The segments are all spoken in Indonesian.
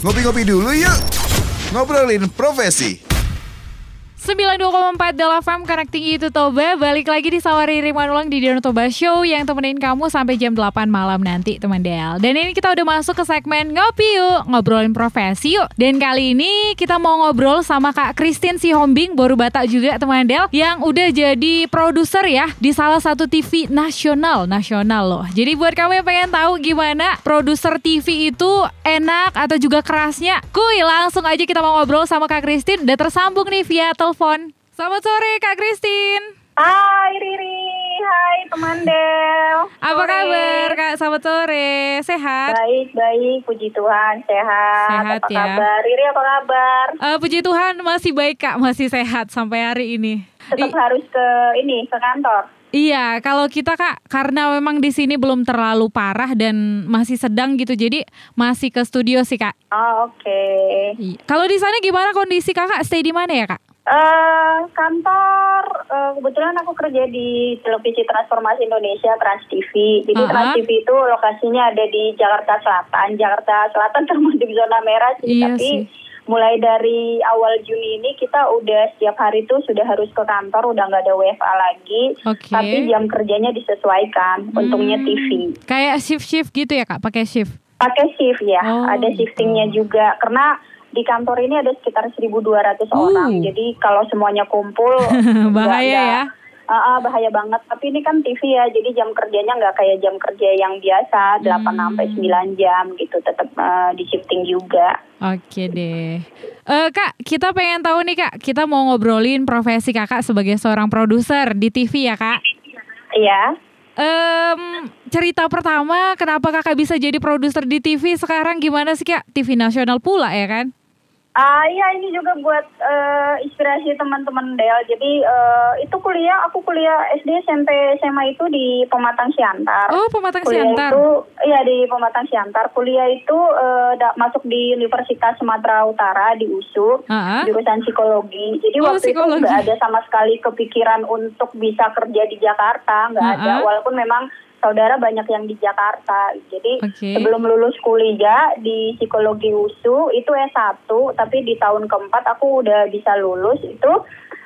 Ngopi-ngopi dulu yuk. Ngobrolin profesi. 92,4 Dela FM Connecting itu Toba. Balik lagi di Sawari Riman Ulang di Dino Toba Show Yang temenin kamu sampai jam 8 malam nanti teman Del. Dan ini kita udah masuk ke segmen Ngopi yuk Ngobrolin profesi yuk. Dan kali ini kita mau ngobrol sama Kak Christine Sihombing Baru Batak juga teman Del Yang udah jadi produser ya Di salah satu TV nasional Nasional loh. Jadi buat kamu yang pengen tahu gimana Produser TV itu enak atau juga kerasnya Kuy langsung aja kita mau ngobrol sama Kak Christine. Udah tersambung nih via telepon Selamat sore Kak Christine. Hai Riri, hai teman Del. Apa Sore. kabar Kak? Selamat sore. Sehat? Baik, baik, puji Tuhan, sehat. Sehat, apa ya. kabar? Riri apa kabar? Eh, puji Tuhan masih baik Kak, masih sehat sampai hari ini. Tetap I- harus ke ini, ke kantor. iya, kalau kita Kak karena memang di sini belum terlalu parah dan masih sedang gitu, jadi masih ke studio sih Kak. Oh, oke. Iya. Kalau di sana gimana kondisi Kakak? Stay di mana ya Kak? Eh, kantor eh, kebetulan aku kerja di televisi transformasi Indonesia Trans TV. Jadi Ah, Trans ah. TV itu lokasinya ada di Jakarta Selatan. Jakarta Selatan termasuk di zona merah sih, Iya tapi sih. mulai dari awal Juni ini kita udah setiap hari itu sudah harus ke kantor, udah nggak ada WFA lagi. Oke. Tapi jam kerjanya disesuaikan. Untungnya Hmm. TV. Kayak shift-shift gitu ya Kak, pakai shift. Pakai shift ya, Oh, ada shiftingnya juga karena di kantor ini ada sekitar 1.200 Uh. orang. Jadi kalau semuanya kumpul Bahaya ya. Ah, ah, bahaya banget. Tapi ini kan TV ya, jadi jam kerjanya nggak kayak jam kerja yang biasa 8 Hmm. sampai 9 jam gitu, tetap eh, di shifting juga. Oke deh. Eh kak, kita pengen tahu nih kak, kita mau ngobrolin profesi kakak sebagai seorang produser di TV ya kak. Iya. Em, cerita pertama, kenapa kakak bisa jadi produser di TV sekarang gimana sih kak? TV nasional pula ya kan? Ah iya ini juga buat eh, inspirasi teman-teman Del. Jadi eh, itu kuliah, aku kuliah SD, SMP, SMA itu di Pematang Siantar. Oh, Pematang kuliah Siantar. itu iya di Pematang Siantar. Kuliah itu eh, da- masuk di Universitas Sumatera Utara di USU ah. jurusan psikologi. Jadi Oh, waktu psikologi. itu nggak ada sama sekali kepikiran untuk bisa kerja di Jakarta, nggak Ah, ada. Walaupun memang saudara banyak yang di Jakarta. Jadi Oke. sebelum lulus kuliah di psikologi USU itu S1, tapi di tahun keempat aku udah bisa lulus itu.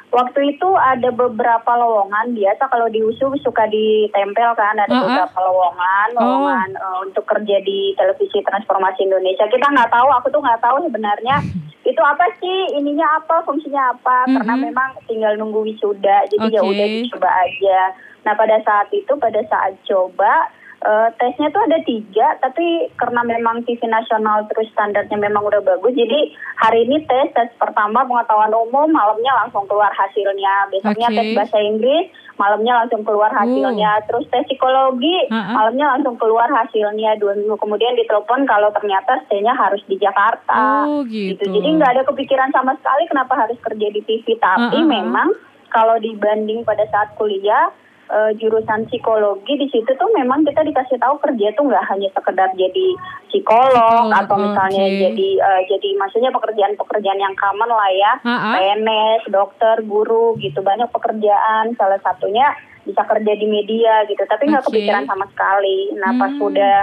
Waktu itu ada beberapa lowongan biasa kalau di USU suka ditempel kan ada Ah, ah. beberapa lowongan Oh. lowongan eh, untuk kerja di televisi transformasi Indonesia kita nggak tahu aku tuh nggak tahu sebenarnya itu apa sih ininya apa fungsinya apa karena Mhm. memang tinggal nunggu wisuda jadi ya Oke. udah dicoba aja nah pada saat itu pada saat coba eh, tesnya tuh ada tiga tapi karena memang TV nasional terus standarnya memang udah bagus jadi hari ini tes tes pertama pengetahuan umum malamnya langsung keluar hasilnya besoknya Oke. tes bahasa Inggris malamnya langsung keluar hasilnya terus tes psikologi Uh-uh. malamnya langsung keluar hasilnya dua minggu kemudian ditelepon kalau ternyata stay-nya harus di Jakarta Oh, gitu. jadi nggak ada kepikiran sama sekali kenapa harus kerja di TV tapi Uh-uh. memang kalau dibanding pada saat kuliah eh, jurusan psikologi di situ tuh memang kita dikasih tahu kerja tuh nggak hanya sekedar jadi psikolog Psikolog, atau misalnya jadi eh, jadi maksudnya pekerjaan-pekerjaan yang common lah ya ah. PNS, dokter, guru gitu banyak pekerjaan salah satunya bisa kerja di media gitu tapi nggak Oke. kepikiran sama sekali nah pas Hmm. sudah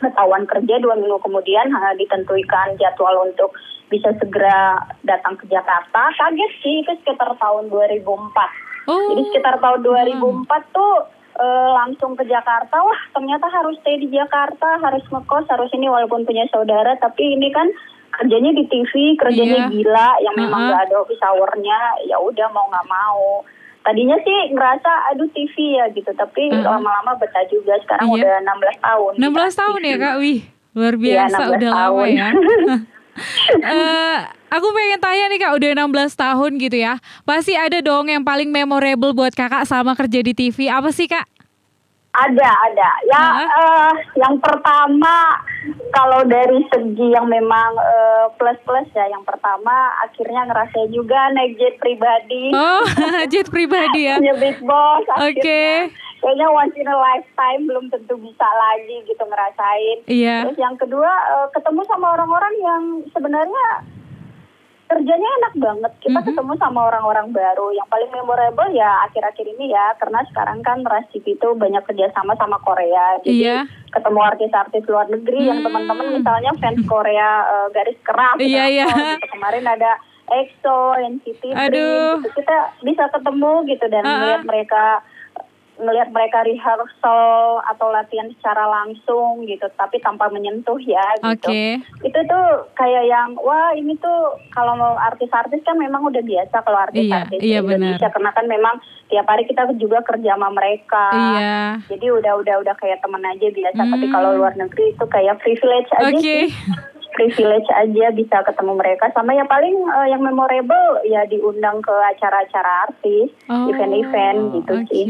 ketahuan kerja dua minggu kemudian ditentukan jadwal untuk bisa segera datang ke Jakarta kaget sih itu sekitar tahun 2004 Oh, jadi sekitar tahun 2004 tuh eh, langsung ke Jakarta wah ternyata harus stay di Jakarta harus ngekos harus ini walaupun punya saudara tapi ini kan kerjanya di TV kerjanya Iya. gila yang memang Uh-uh. nggak ada office hour-nya ya udah mau nggak mau tadinya sih ngerasa aduh TV ya gitu tapi Uh-uh. lama-lama betah juga sekarang Iya. udah 16 tahun 16 tahun ya kak, wih luar Iya, biasa 16 udah lama tahun. ya. Eh, aku pengen tanya nih kak, udah 16 tahun gitu ya. Pasti ada dong yang paling memorable buat kakak sama kerja di TV. Apa sih kak? Ada, ada. Ya, Heeh. eh, yang pertama kalau dari segi yang memang eh, plus-plus ya, yang pertama akhirnya ngerasain juga naik jet pribadi. Oh, jet pribadi ya. Punya big boss. Oke. akhirnya. Kayaknya once in a lifetime belum tentu bisa lagi gitu ngerasain. Iya. Terus yang kedua eh, ketemu sama orang-orang yang sebenarnya kerjanya enak banget. Kita Mhm. ketemu sama orang-orang baru. Yang paling memorable ya akhir-akhir ini ya karena sekarang kan Ras TV itu banyak kerjasama sama Korea. Jadi Iya. ketemu artis-artis luar negeri yang Hmm. teman-teman misalnya fans Korea eh, garis keras Iya, gitu. iya. Gitu. kemarin ada EXO, NCT Aduh. Dream, gitu. kita bisa ketemu gitu dan ah. melihat mereka ngelihat mereka rehearsal atau latihan secara langsung gitu tapi tanpa menyentuh ya gitu Oke. itu tuh kayak yang wah ini tuh kalau mau artis-artis kan memang udah biasa kalau artis-artis Iya, iya, Indonesia benar. karena kan memang tiap hari kita juga kerja sama mereka Iya. jadi udah udah udah kayak temen aja biasa tapi Hmm. kalau luar negeri itu kayak privilege aja Oke. sih privilege aja bisa ketemu mereka sama ya paling eh, yang memorable ya diundang ke acara-acara artis Oh, event-event gitu Oke. sih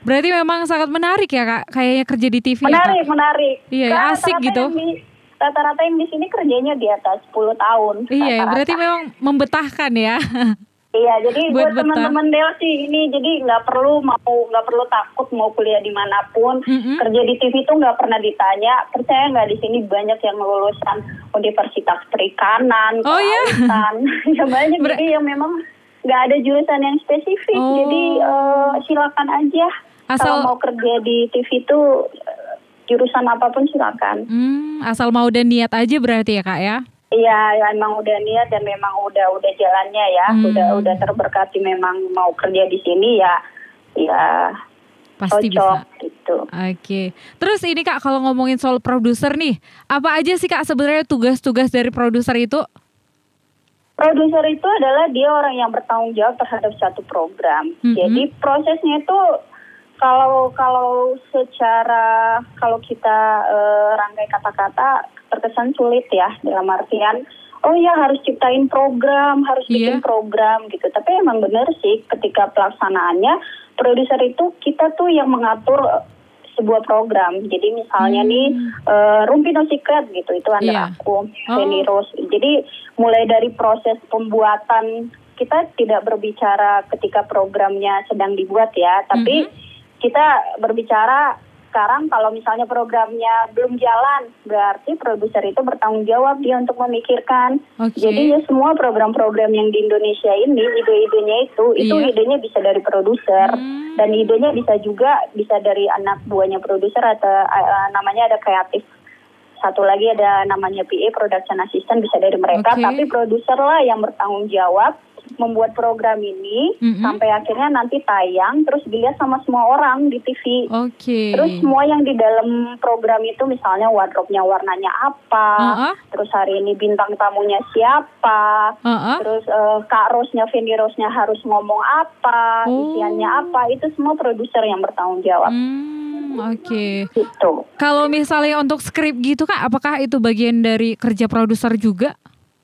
Berarti memang sangat menarik ya kak, kayaknya kerja di TV ya menarik kak. menarik Iya, Karena asik gitu. yang di- rata-rata yang di sini kerjanya di atas 10 tahun Iya, rata-rata. berarti memang membetahkan ya. Iya, jadi Buat buat, teman-teman Delsi ini jadi nggak perlu mau nggak perlu takut mau kuliah di mana pun Mm-mm. kerja di TV itu nggak pernah ditanya percaya nggak di sini banyak yang lulusan Universitas Perikanan, Oh, iya? kelautan. ya banyak Ber- jadi yang memang nggak ada jurusan yang spesifik Oh. jadi eh, silakan aja Asal- kalau mau kerja di TV itu eh, jurusan apa pun silakan. Hmm, asal mau dan niat aja berarti ya kak ya. Iya, ya, emang udah niat dan memang udah udah jalannya ya, Hmm. udah udah terberkati memang mau kerja di sini ya, ya Pasti cocok bisa. gitu. Oke. Terus ini kak kalau ngomongin soal produser nih, apa aja sih kak sebenarnya tugas-tugas dari produser itu? Produser itu adalah dia orang yang bertanggung jawab terhadap satu program. Mhm. Jadi prosesnya itu kalau kalau secara kalau kita eh, rangkai kata-kata terkesan sulit ya dalam artian oh ya harus ciptain program, harus bikin Iya. program gitu. Tapi emang bener sih ketika pelaksanaannya produser itu kita tuh yang mengatur eh, sebuah program. Jadi misalnya Hmm. nih eh, Rumpi No Secret gitu itu under Iya. aku, Oh. Feni Rose. Jadi mulai dari proses pembuatan kita tidak berbicara ketika programnya sedang dibuat ya, tapi Mhm. Kita berbicara sekarang kalau misalnya programnya belum jalan, berarti produser itu bertanggung jawab dia untuk memikirkan. Oke. Jadi ya semua program-program yang di Indonesia ini ide-idenya itu itu Iya. idenya bisa dari produser Hmm. dan idenya bisa juga bisa dari anak buahnya produser atau eh, namanya ada kreatif. Satu lagi ada namanya PA production assistant bisa dari mereka, Oke. tapi produser lah yang bertanggung jawab membuat program ini Mm-mm. sampai akhirnya nanti tayang terus dilihat sama semua orang di TV. Oke. Terus semua yang di dalam program itu misalnya wardrobe-nya warnanya apa, Uh-uh. terus hari ini bintang tamunya siapa, Uh-uh. terus eh, Kak Rosnya, Fendi Rosnya harus ngomong apa, Oh. isiannya apa, itu semua produser yang bertanggung jawab. Hmm, Oke. Gitu. Kalau misalnya untuk skrip gitu kak, apakah itu bagian dari kerja produser juga?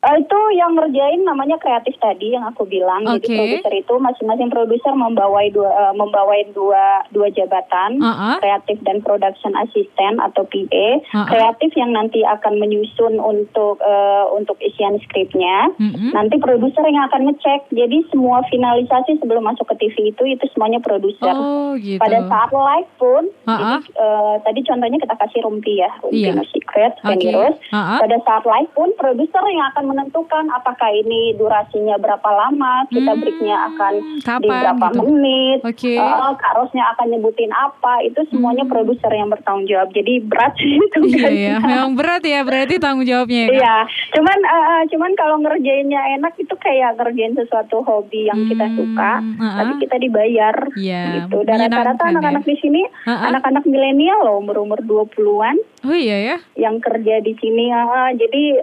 Eh, itu yang ngerjain namanya kreatif tadi yang aku bilang. Oke. Jadi produser itu masing-masing produser membawai dua eh, membawai dua dua jabatan, Uh-uh. kreatif dan production assistant atau PA. Uh-uh. Kreatif yang nanti akan menyusun untuk eh, untuk isian skripnya. Mm-mm. Nanti produser yang akan ngecek. Jadi semua finalisasi sebelum masuk ke TV itu itu semuanya produser. Oh gitu. Pada saat live pun, Uh-uh. jadi, eh, tadi contohnya kita kasih Rumpi ya, Rumpi Iya. No Secret. Rose. Uh-uh. Pada saat live pun produser yang akan menentukan apakah ini durasinya berapa lama, kita Hmm, breaknya akan di kapan berapa gitu. menit, Oke. eh, Kak Rosnya akan nyebutin apa, itu semuanya Hmm. produser yang bertanggung jawab. Jadi berat sih itu Iya kan. ya, memang berat ya berarti tanggung jawabnya ya. Iya, cuman eh, eh, cuman kalau ngerjainnya enak itu kayak ngerjain sesuatu hobi yang kita Hmm, suka, uh-uh. tapi kita dibayar. Iya, gitu. Dan rata-rata ya. anak-anak di sini, Uh-uh. anak-anak milenial loh, umur-umur 20-an Oh iya ya. yang kerja di sini. ah, jadi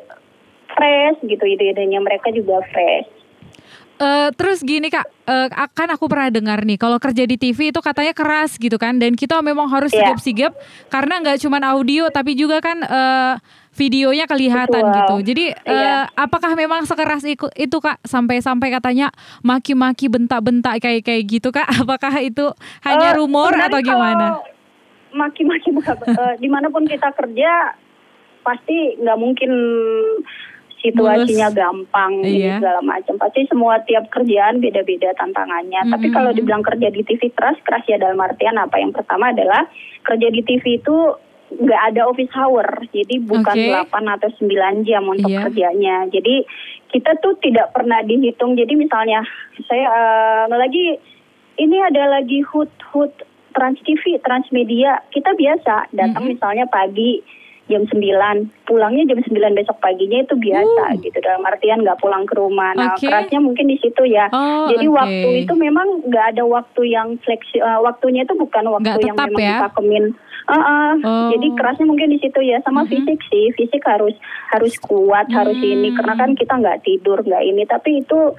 fresh gitu ide-idenya mereka juga fresh. Eh, terus gini kak, eh, kan aku pernah dengar nih, kalau kerja di TV itu katanya keras gitu kan, dan kita memang harus Iya. sigap-sigap karena nggak cuma audio, tapi juga kan eh, videonya kelihatan Betul. gitu. Jadi eh, Iya. apakah memang sekeras itu kak, sampai-sampai katanya maki-maki bentak-bentak kayak kayak gitu kak? Apakah itu hanya rumor atau gimana? Maki-maki eh, di mana pun kita kerja pasti nggak mungkin situasinya Mulus. gampang Iya. segala macam. Pasti semua tiap kerjaan beda-beda tantangannya. Tapi Mm-mm. kalau dibilang kerja di TV keras, keras ya dalam artian apa? Yang pertama adalah kerja di TV itu nggak ada office hour, jadi bukan Oke. 8 atau 9 jam untuk Iya. kerjanya. Jadi kita tuh tidak pernah dihitung. Jadi misalnya saya eh, lagi ini ada lagi hood hood Trans TV, Transmedia, kita biasa datang Mhm. misalnya pagi jam 9, pulangnya jam 9 besok paginya itu biasa Uh. gitu. Dalam artian nggak pulang ke rumah. Nah, Oke. kerasnya mungkin di situ ya. Oh, Jadi oke. waktu itu memang nggak ada waktu yang fleksi, eh, waktunya itu bukan waktu Nggak yang tetap memang ya? Uh, uh, Oh. Jadi kerasnya mungkin di situ ya sama Mhm. fisik sih, fisik harus harus kuat, harus Hmm. ini karena kan kita nggak tidur nggak ini. Tapi itu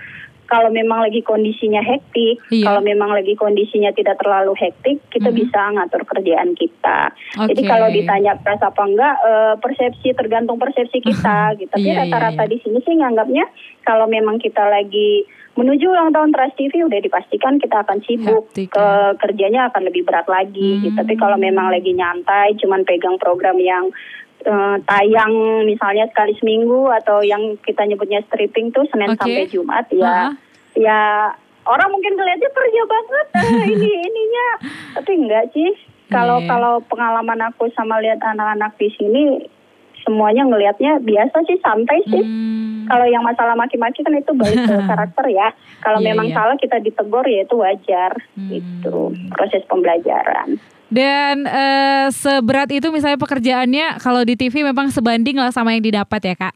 kalau memang lagi kondisinya hektik, Iya. kalau memang lagi kondisinya tidak terlalu hektik, kita Mhm. bisa ngatur kerjaan kita. Jadi Oke. kalau ditanya keras apa enggak, eh, persepsi tergantung persepsi kita. gitu. Tapi Iya, iya, rata-rata iya. di sini sih nganggapnya kalau memang kita lagi menuju ulang tahun Trans TV udah dipastikan kita akan sibuk Hektik, ke ya. kerjanya akan lebih berat lagi. gitu. Hmm. Tapi kalau memang lagi nyantai, cuman pegang program yang eh, tayang misalnya sekali seminggu atau yang kita nyebutnya stripping tuh Senin Oke. sampai Jumat ya Ah. ya orang mungkin ngeliatnya kerja banget ah, ini ininya tapi enggak sih kalau Iya. kalau pengalaman aku sama lihat anak-anak di sini semuanya ngelihatnya biasa sih santai sih Hmm. kalau yang masalah maki-maki kan itu balik ke karakter ya kalau Iya, memang iya. salah kita ditegur ya itu wajar Hmm. itu proses pembelajaran Dan eh, seberat itu misalnya pekerjaannya kalau di TV memang sebanding lah sama yang didapat ya kak.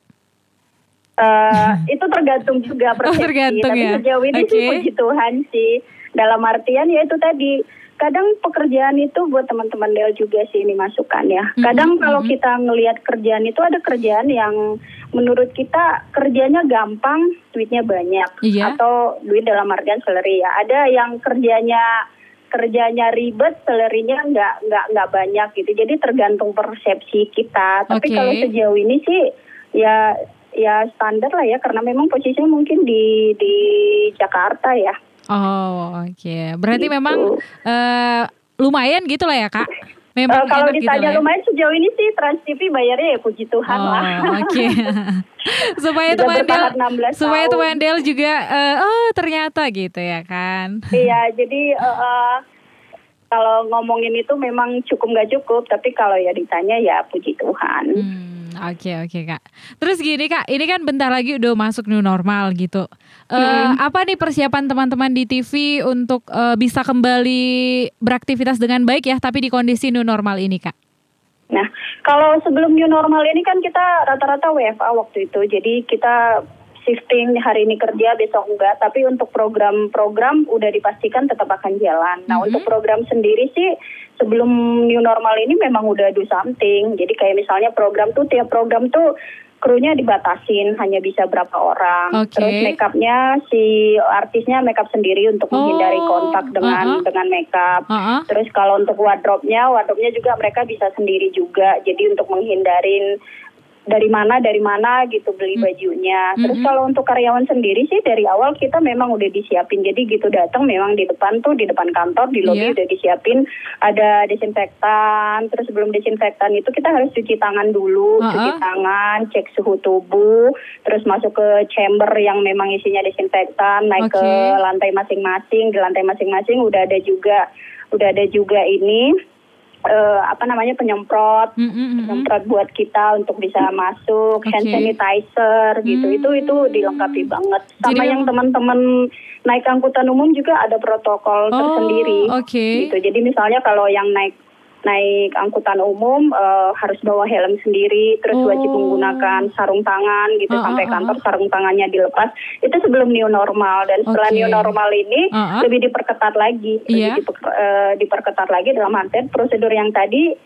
Eh, itu tergantung juga persepsi. tergantung Tapi ya. sejauh ini sih Oke. puji Tuhan sih. Dalam artian ya itu tadi. Kadang pekerjaan itu buat teman-teman Del juga sih ini masukan ya. Kadang Mhm, kalau mhm. kita ngelihat kerjaan itu ada kerjaan yang menurut kita kerjanya gampang, duitnya banyak. Iya. Atau duit dalam artian salary ya. Ada yang kerjanya kerjanya ribet, salary-nya nggak nggak nggak banyak gitu. Jadi tergantung persepsi kita. Tapi Oke. kalau sejauh ini sih ya ya standar lah ya karena memang posisinya mungkin di di Jakarta ya. Oh oke. Berarti Gitu. memang eh, lumayan gitu lah ya kak. Memang Eh, kalau gitu ditanya ya. lumayan sejauh ini sih Trans TV bayarnya ya puji Tuhan Oh, lah. oke. supaya Sudah teman Del, bertahan 16 supaya teman Del juga eh, oh ternyata gitu ya kan. Iya, jadi eh, eh, kalau ngomongin itu memang cukup nggak cukup, tapi kalau ya ditanya ya puji Tuhan. Hmm, oke oke kak. Terus gini kak, ini kan bentar lagi udah masuk new normal gitu. Eh, Hmm. Apa nih persiapan teman-teman di TV untuk eh, bisa kembali beraktivitas dengan baik ya, tapi di kondisi new normal ini kak? Nah, kalau sebelum new normal ini kan kita rata-rata WFA waktu itu. Jadi kita shifting hari ini kerja, besok enggak. Tapi untuk program-program udah dipastikan tetap akan jalan. Nah, Mhm. untuk program sendiri sih sebelum new normal ini memang udah do something. Jadi kayak misalnya program tuh tiap program tuh krunya dibatasin hanya bisa berapa orang. Oke. Terus makeupnya si artisnya makeup sendiri untuk menghindari Oh, kontak dengan uh-uh. dengan makeup. Heeh. Terus kalau untuk wardrobe-nya, wardrobe-nya juga mereka bisa sendiri juga. Jadi untuk menghindarin dari mana dari mana gitu beli Hmm. bajunya. Terus Mhm. kalau untuk karyawan sendiri sih dari awal kita memang udah disiapin. Jadi gitu datang memang di depan tuh di depan kantor di lobi Iya. udah disiapin ada desinfektan. Terus sebelum desinfektan itu kita harus cuci tangan dulu, Uh-uh. cuci tangan, cek suhu tubuh, terus masuk ke chamber yang memang isinya desinfektan, naik Oke. ke lantai masing-masing. Di lantai masing-masing udah ada juga udah ada juga ini eh, apa namanya penyemprot Mm, mm, mm, mm. penyemprot buat kita untuk bisa masuk hand Oke. sanitizer gitu Hmm. itu itu dilengkapi banget Jadi sama yang memang- teman-teman naik angkutan umum juga ada protokol Oh, tersendiri oke. gitu jadi misalnya kalau yang naik naik angkutan umum eh, harus bawa helm sendiri terus Oh. wajib menggunakan sarung tangan gitu Ah, sampai ah, ah, kantor sarung tangannya dilepas itu sebelum new normal dan setelah new normal ini Ah, ah. lebih diperketat lagi Iya. lebih diper- eh, diperketat lagi dalam artian prosedur yang tadi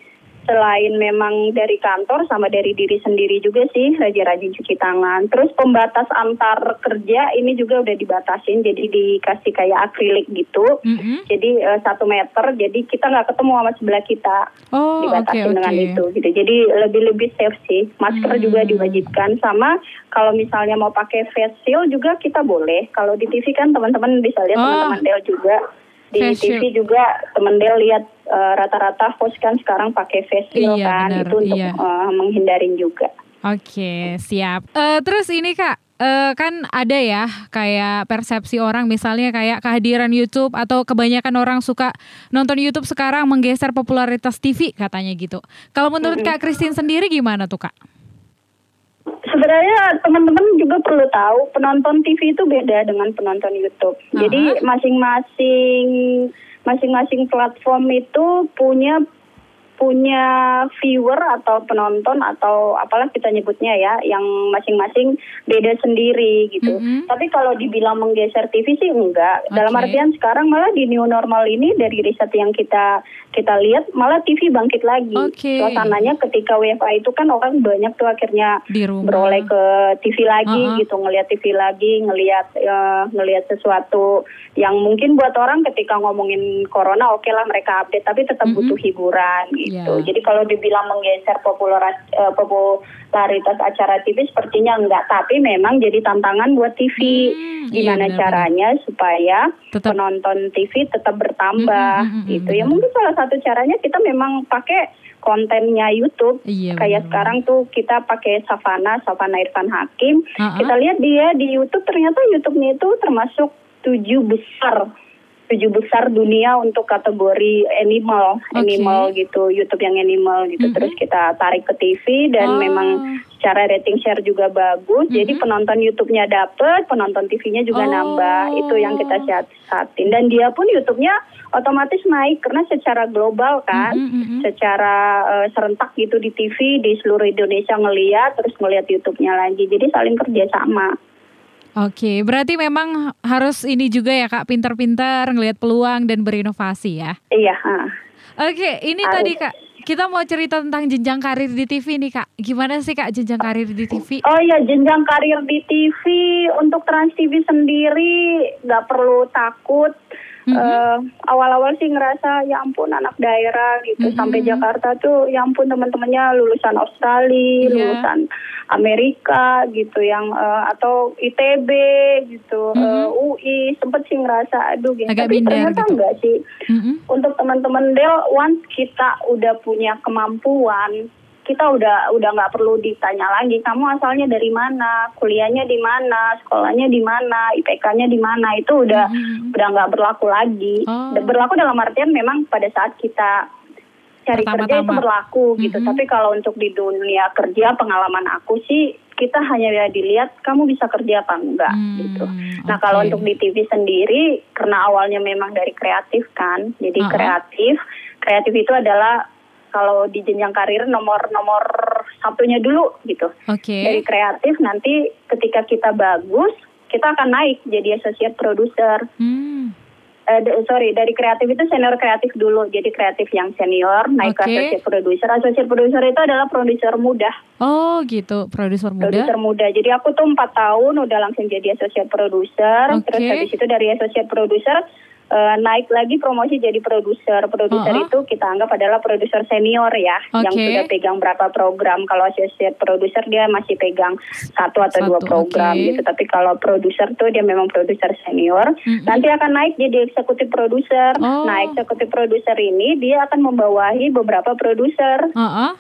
selain memang dari kantor sama dari diri sendiri juga sih rajin-rajin cuci tangan. Terus pembatas antar kerja ini juga udah dibatasin jadi dikasih kayak akrilik gitu. Mm-mm. Jadi eh, satu meter, jadi kita nggak ketemu sama sebelah kita Oh, dibatasin dengan oke. itu gitu. Jadi lebih lebih safe sih. Masker Hmm. juga diwajibkan sama kalau misalnya mau pakai face shield juga kita boleh. Kalau di TV kan teman-teman bisa lihat Oh. teman-teman Del juga di Face TV juga teman Del lihat eh, rata-rata host kan sekarang pakai face shield Iya, kan benar, itu untuk iya. eh, menghindarin juga. Oke, siap. Eh, terus ini Kak, eh, kan ada ya kayak persepsi orang misalnya kayak kehadiran YouTube atau kebanyakan orang suka nonton YouTube sekarang menggeser popularitas TV katanya gitu. Kalau menurut Kak Christine sendiri gimana tuh Kak? Sebenarnya teman-teman juga perlu tahu penonton TV itu beda dengan penonton YouTube. Aha. Jadi masing-masing masing-masing platform itu punya punya viewer atau penonton atau apalah kita nyebutnya ya yang masing-masing beda sendiri gitu. Mm-hmm. Tapi kalau dibilang menggeser TV sih enggak. Dalam Oke. artian sekarang malah di new normal ini dari riset yang kita kita lihat malah TV bangkit lagi. Oke. Suasananya ketika WFA itu kan orang banyak tuh akhirnya beroleh ke TV lagi Uh-uh. gitu, ngelihat TV lagi, ngelihat eh, ngelihat sesuatu yang mungkin buat orang ketika ngomongin corona oke lah mereka update tapi tetap Mm-mm. butuh hiburan gitu. Iya. Jadi kalau dibilang menggeser popularas- eh, popularitas acara TV sepertinya enggak, tapi memang jadi tantangan buat TV. Hmm, iya, Gimana benar-benar. caranya supaya Tetap- penonton TV tetap bertambah Mm-mm, mm-mm, gitu. Ya mungkin salah satu caranya kita memang pakai kontennya YouTube. Iya, Kayak benar-benar. sekarang tuh kita pakai Savana, Savana Irfan Hakim. Uh-uh. Kita lihat dia di YouTube ternyata YouTube-nya itu termasuk tujuh besar tujuh besar dunia untuk kategori animal, Oke. animal gitu, YouTube yang animal gitu. Mhm. Terus kita tarik ke TV dan Oh. memang secara rating share juga bagus. Jadi Mhm. penonton YouTube-nya dapet, penonton TV-nya juga Oh. nambah. Itu yang kita siasatin. Dan dia pun YouTube-nya otomatis naik karena secara global kan, Mhm, mhm. secara eh, serentak gitu di TV di seluruh Indonesia ngeliat, terus ngeliat YouTube-nya lagi. Jadi saling kerjasama. Oke, berarti memang harus ini juga ya Kak, pinter-pinter ngelihat peluang dan berinovasi ya. Iya. ha. Oke, ini Harus. tadi Kak, kita mau cerita tentang jenjang karir di TV nih Kak. Gimana sih Kak jenjang karir di TV? Oh ya jenjang karir di TV untuk Trans TV sendiri nggak perlu takut. Mhm. Eh, awal-awal sih ngerasa ya ampun anak daerah gitu Mhm. sampai Jakarta tuh ya ampun teman-temannya lulusan Australia, Iya. lulusan Amerika gitu yang eh, atau ITB gitu, eh, UI sempet sih ngerasa aduh gitu. Agak Tapi ternyata gitu. enggak sih Mhm. untuk teman-teman Del once kita udah punya kemampuan kita udah udah nggak perlu ditanya lagi kamu asalnya dari mana kuliahnya di mana sekolahnya di mana IPK-nya di mana itu udah Mhm. udah nggak berlaku lagi Oh. Berlaku dalam artian memang pada saat kita cari kerja itu berlaku gitu Mhm. tapi kalau untuk di dunia kerja pengalaman aku sih kita hanya ya dilihat kamu bisa kerja apa enggak Hmm, gitu Nah kalau oke. untuk di TV sendiri karena awalnya memang dari kreatif kan, jadi Uh-uh. kreatif, kreatif itu adalah kalau di jenjang karir nomor nomor satunya dulu gitu. Oke. Dari kreatif nanti ketika kita bagus kita akan naik jadi associate producer. Hmm. Eh, d- sorry dari kreatif itu senior kreatif dulu, jadi kreatif yang senior naik Oke. ke associate producer. Associate producer itu adalah produser muda. Oh gitu, produser muda. produser muda. Jadi aku tuh empat tahun udah langsung jadi associate producer. Oke. Terus habis itu dari associate producer eh, naik lagi promosi jadi produser. Produser Uh-uh. itu kita anggap adalah produser senior ya, yang Oke. sudah pegang berapa program. Kalau associate producer dia masih pegang satu atau dua Satu, program oke. gitu. Tapi kalau produser tuh dia memang produser senior. Mm-mm. Nanti akan naik jadi eksekutif produser. Oh. Nah eksekutif produser ini dia akan membawahi beberapa produser Heeh.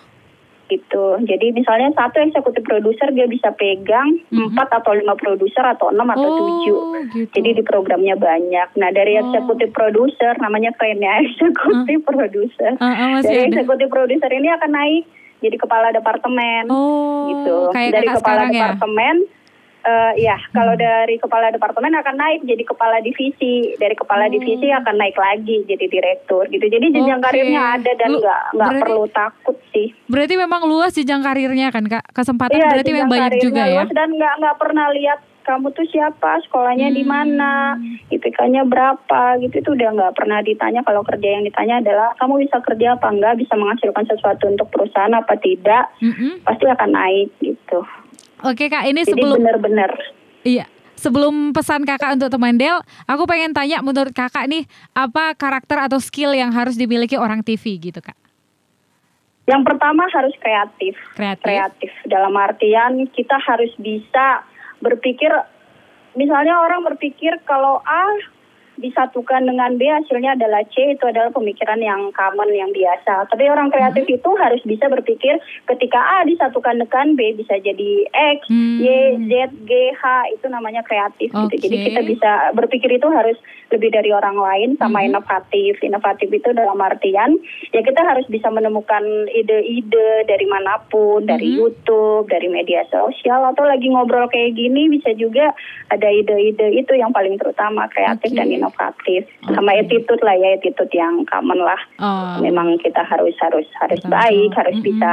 Gitu. Jadi misalnya satu eksekutif produser dia bisa pegang Mhm. empat atau lima produser atau enam atau Oh, tujuh. gitu. Jadi di programnya banyak. Nah dari Oh. eksekutif produser namanya keren ya eksekutif produser. Heeh, masih Dari eksekutif produser ini akan naik jadi kepala departemen Oh, gitu. kayak dari kepala sekarang ya? Eh, ya kalau dari kepala departemen akan naik jadi kepala divisi. Dari kepala Oh. divisi akan naik lagi jadi direktur gitu. Jadi jenjang Oke. karirnya ada dan nggak nggak perlu takut sih. Berarti memang luas jenjang karirnya kan Kak? Kesempatan Iya, berarti memang banyak juga ya? luas Dan nggak nggak pernah lihat kamu tuh siapa, sekolahnya di Hmm. mana, IPK-nya berapa gitu itu udah nggak pernah ditanya. Kalau kerja yang ditanya adalah kamu bisa kerja apa enggak, bisa menghasilkan sesuatu untuk perusahaan apa tidak, Mm-mm. pasti akan naik gitu. Oke Kak, ini Jadi sebelum benar-benar Iya. Sebelum pesan kakak untuk teman Del, aku pengen tanya menurut kakak nih, apa karakter atau skill yang harus dimiliki orang TV gitu kak? Yang pertama harus kreatif. Kreatif. Kreatif dalam artian kita harus bisa berpikir misalnya orang berpikir kalau A disatukan dengan B hasilnya adalah C itu adalah pemikiran yang common yang biasa. Tapi orang kreatif Mhm. itu harus bisa berpikir ketika A disatukan dengan B bisa jadi X, Hmm. Y, Z, G, H itu namanya kreatif gitu. Jadi kita bisa berpikir itu harus lebih dari orang lain sama Mhm. inovatif. Inovatif itu dalam artian ya kita harus bisa menemukan ide-ide dari mana pun, dari Mhm. YouTube, dari media sosial atau lagi ngobrol kayak gini bisa juga ada ide-ide itu yang paling terutama kreatif Oke. dan inovatif inovatif sama attitude lah ya attitude yang common lah Oh. memang kita harus harus harus Betul, baik harus Mm-mm. bisa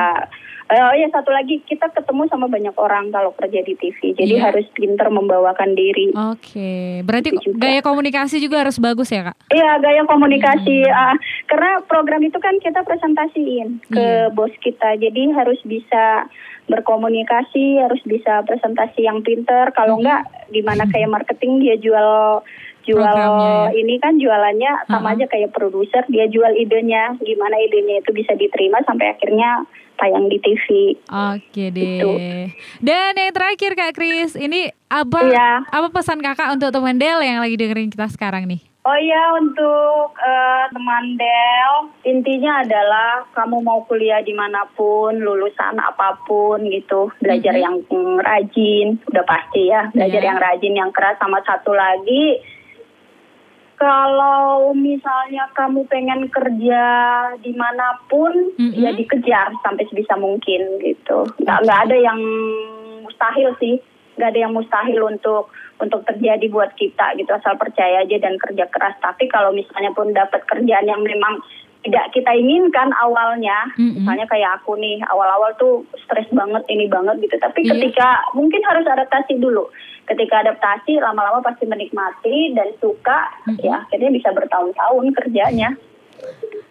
Eh, oh ya satu lagi kita ketemu sama banyak orang kalau kerja di TV jadi Iya. harus pinter membawakan diri Oke, berarti Itu juga. gaya komunikasi juga harus bagus ya kak? Iya gaya komunikasi Hmm. ah, karena program itu kan kita presentasiin Iya. ke bos kita jadi harus bisa berkomunikasi harus bisa presentasi yang pinter Hmm. kalau enggak gimana kayak marketing dia jual jual ya. ini kan jualannya sama Uh-uh. aja kayak produser dia jual idenya gimana idenya itu bisa diterima sampai akhirnya tayang di TV Oke deh. Gitu. Dan yang terakhir kak Kris, ini apa Iya. apa pesan kakak untuk teman Del yang lagi dengerin kita sekarang nih? Oh iya untuk eh, teman Del intinya adalah kamu mau kuliah di mana pun lulusan apa pun gitu belajar Mhm. yang mm, rajin udah pasti ya belajar Iya. yang rajin yang keras sama satu lagi kalau misalnya kamu pengen kerja di mana pun Mhm. ya dikejar sampai sebisa mungkin gitu. Nggak nggak ada yang mustahil sih. Nggak ada yang mustahil untuk untuk terjadi buat kita gitu. Asal percaya aja dan kerja keras. Tapi kalau misalnya pun dapat kerjaan yang memang tidak kita inginkan awalnya Mm-mm. misalnya kayak aku nih awal-awal tuh stres banget ini banget gitu tapi Iya. ketika mungkin harus adaptasi dulu ketika adaptasi lama-lama pasti menikmati dan suka Mm-mm. ya akhirnya bisa bertahun-tahun kerjanya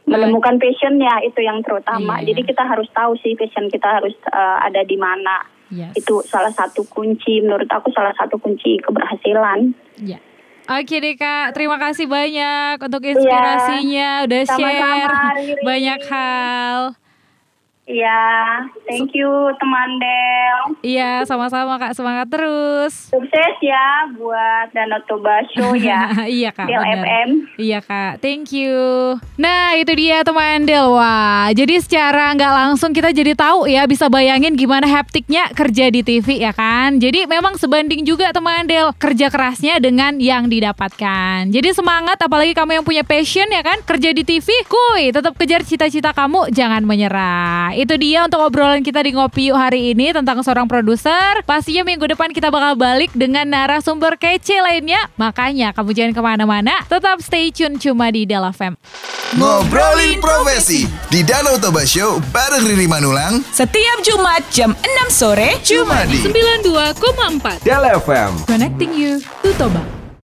menemukan passionnya itu yang terutama Iya. jadi kita harus tahu sih passion kita harus eh, ada di mana Yes. itu salah satu kunci menurut aku salah satu kunci keberhasilan Ya. Oke deh kak, terima kasih banyak untuk inspirasinya, udah Iya. Sama-sama, share Riri. banyak hal. Iya, thank you teman Del. Iya, sama-sama kak, semangat terus. Sukses ya buat Danau Toba Show ya. iya kak, Del. FM. Iya kak, thank you. Nah itu dia teman Del. Wah, jadi secara nggak langsung kita jadi tahu ya bisa bayangin gimana haptiknya kerja di TV ya kan. Jadi memang sebanding juga teman Del kerja kerasnya dengan yang didapatkan. Jadi semangat apalagi kamu yang punya passion ya kan kerja di TV. Kuy, tetap kejar cita-cita kamu, jangan menyerah. Itu dia untuk obrolan kita di Ngopi Yuk hari ini tentang seorang produser. Pastinya minggu depan kita bakal balik dengan narasumber kece lainnya. Makanya kamu jangan ke mana-mana, tetap stay tune cuma di Della Fem. Ngobrolin profesi di Danau Toba Show bareng Riri Manulang Setiap Jumat jam 6 sore cuma di 92,4 Del FM Connecting you to Toba.